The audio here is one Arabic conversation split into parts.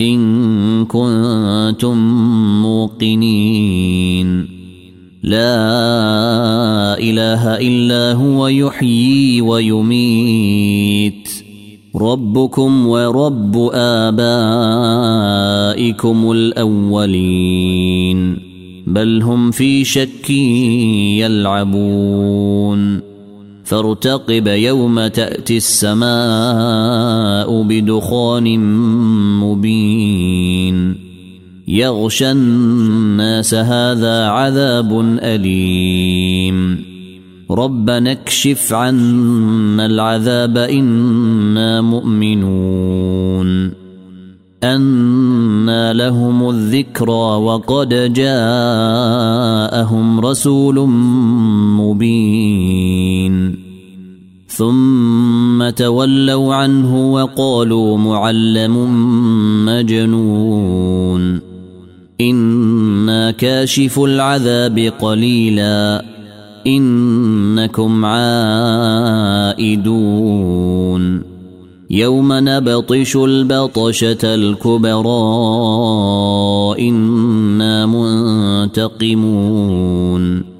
إن كنتم موقنين. لا إله إلا هو يحيي ويميت. ربكم ورب آبائكم الأولين. بل هم في شك يلعبون. فارتقب يوم تأتي السماء بدخان مبين. يغشى الناس هذا عذاب أليم. ربنا اكشف عنا العذاب إنا مؤمنون. أنى لهم الذكرى وقد جاءهم رسول مبين. ثم تولوا عنه وقالوا معلم مجنون. إنا كاشف العذاب قليلا. إنكم عائدون. يوم نبطش البطشة الكبرى. إنا منتقمون.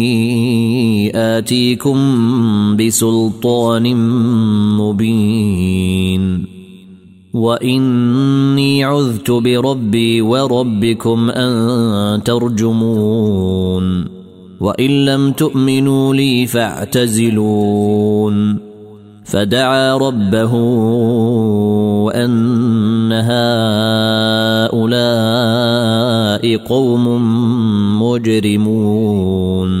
آتيكم بسلطان مبين. وإني عذت بربي وربكم أن ترجمون. وإن لم تؤمنوا لي فاعتزلون. فدعا ربه أن هؤلاء قوم مجرمون.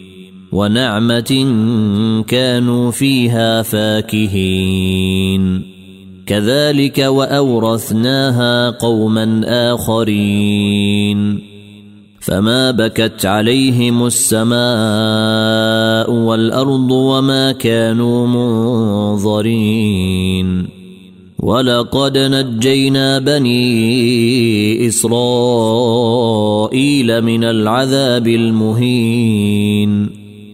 ونعمة كانوا فيها فاكهين. كذلك وأورثناها قوما آخرين. فما بكت عليهم السماء والأرض وما كانوا منظرين. ولقد نجينا بني إسرائيل من العذاب المهين.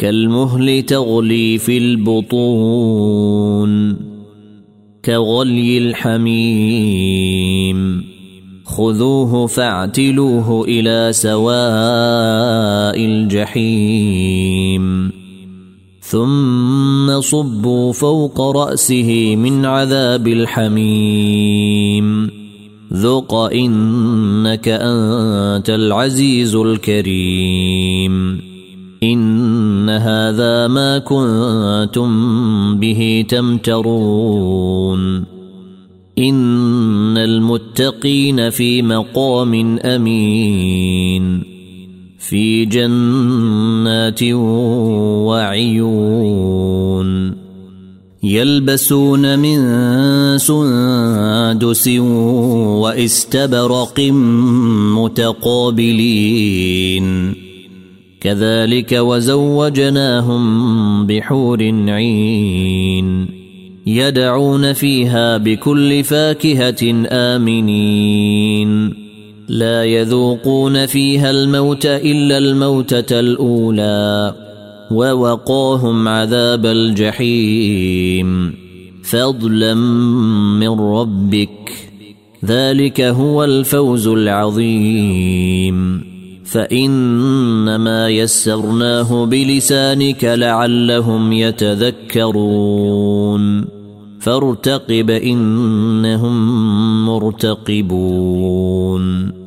كالمهل تغلي في البطون كغلي الحميم. خذوه فاعتلوه إلى سواء الجحيم. ثم صبوا فوق رأسه من عذاب الحميم. ذق انك انت العزيز الكريم. ان هذا ما كنتم به تمترون ان المتقين في مقام امين في جنات وعيون يلبسون من سندس واستبرق متقابلين كذلك وزوجناهم بحور عين يدعون فيها بكل فاكهة آمنين. لا يذوقون فيها الموت إلا الموتة الأولى ووقاهم عذاب الجحيم. فضلا من ربك. ذلك هو الفوز العظيم. فإنما يسرناه بلسانك لعلهم يتذكرون. فارتقب إنهم مرتقبون.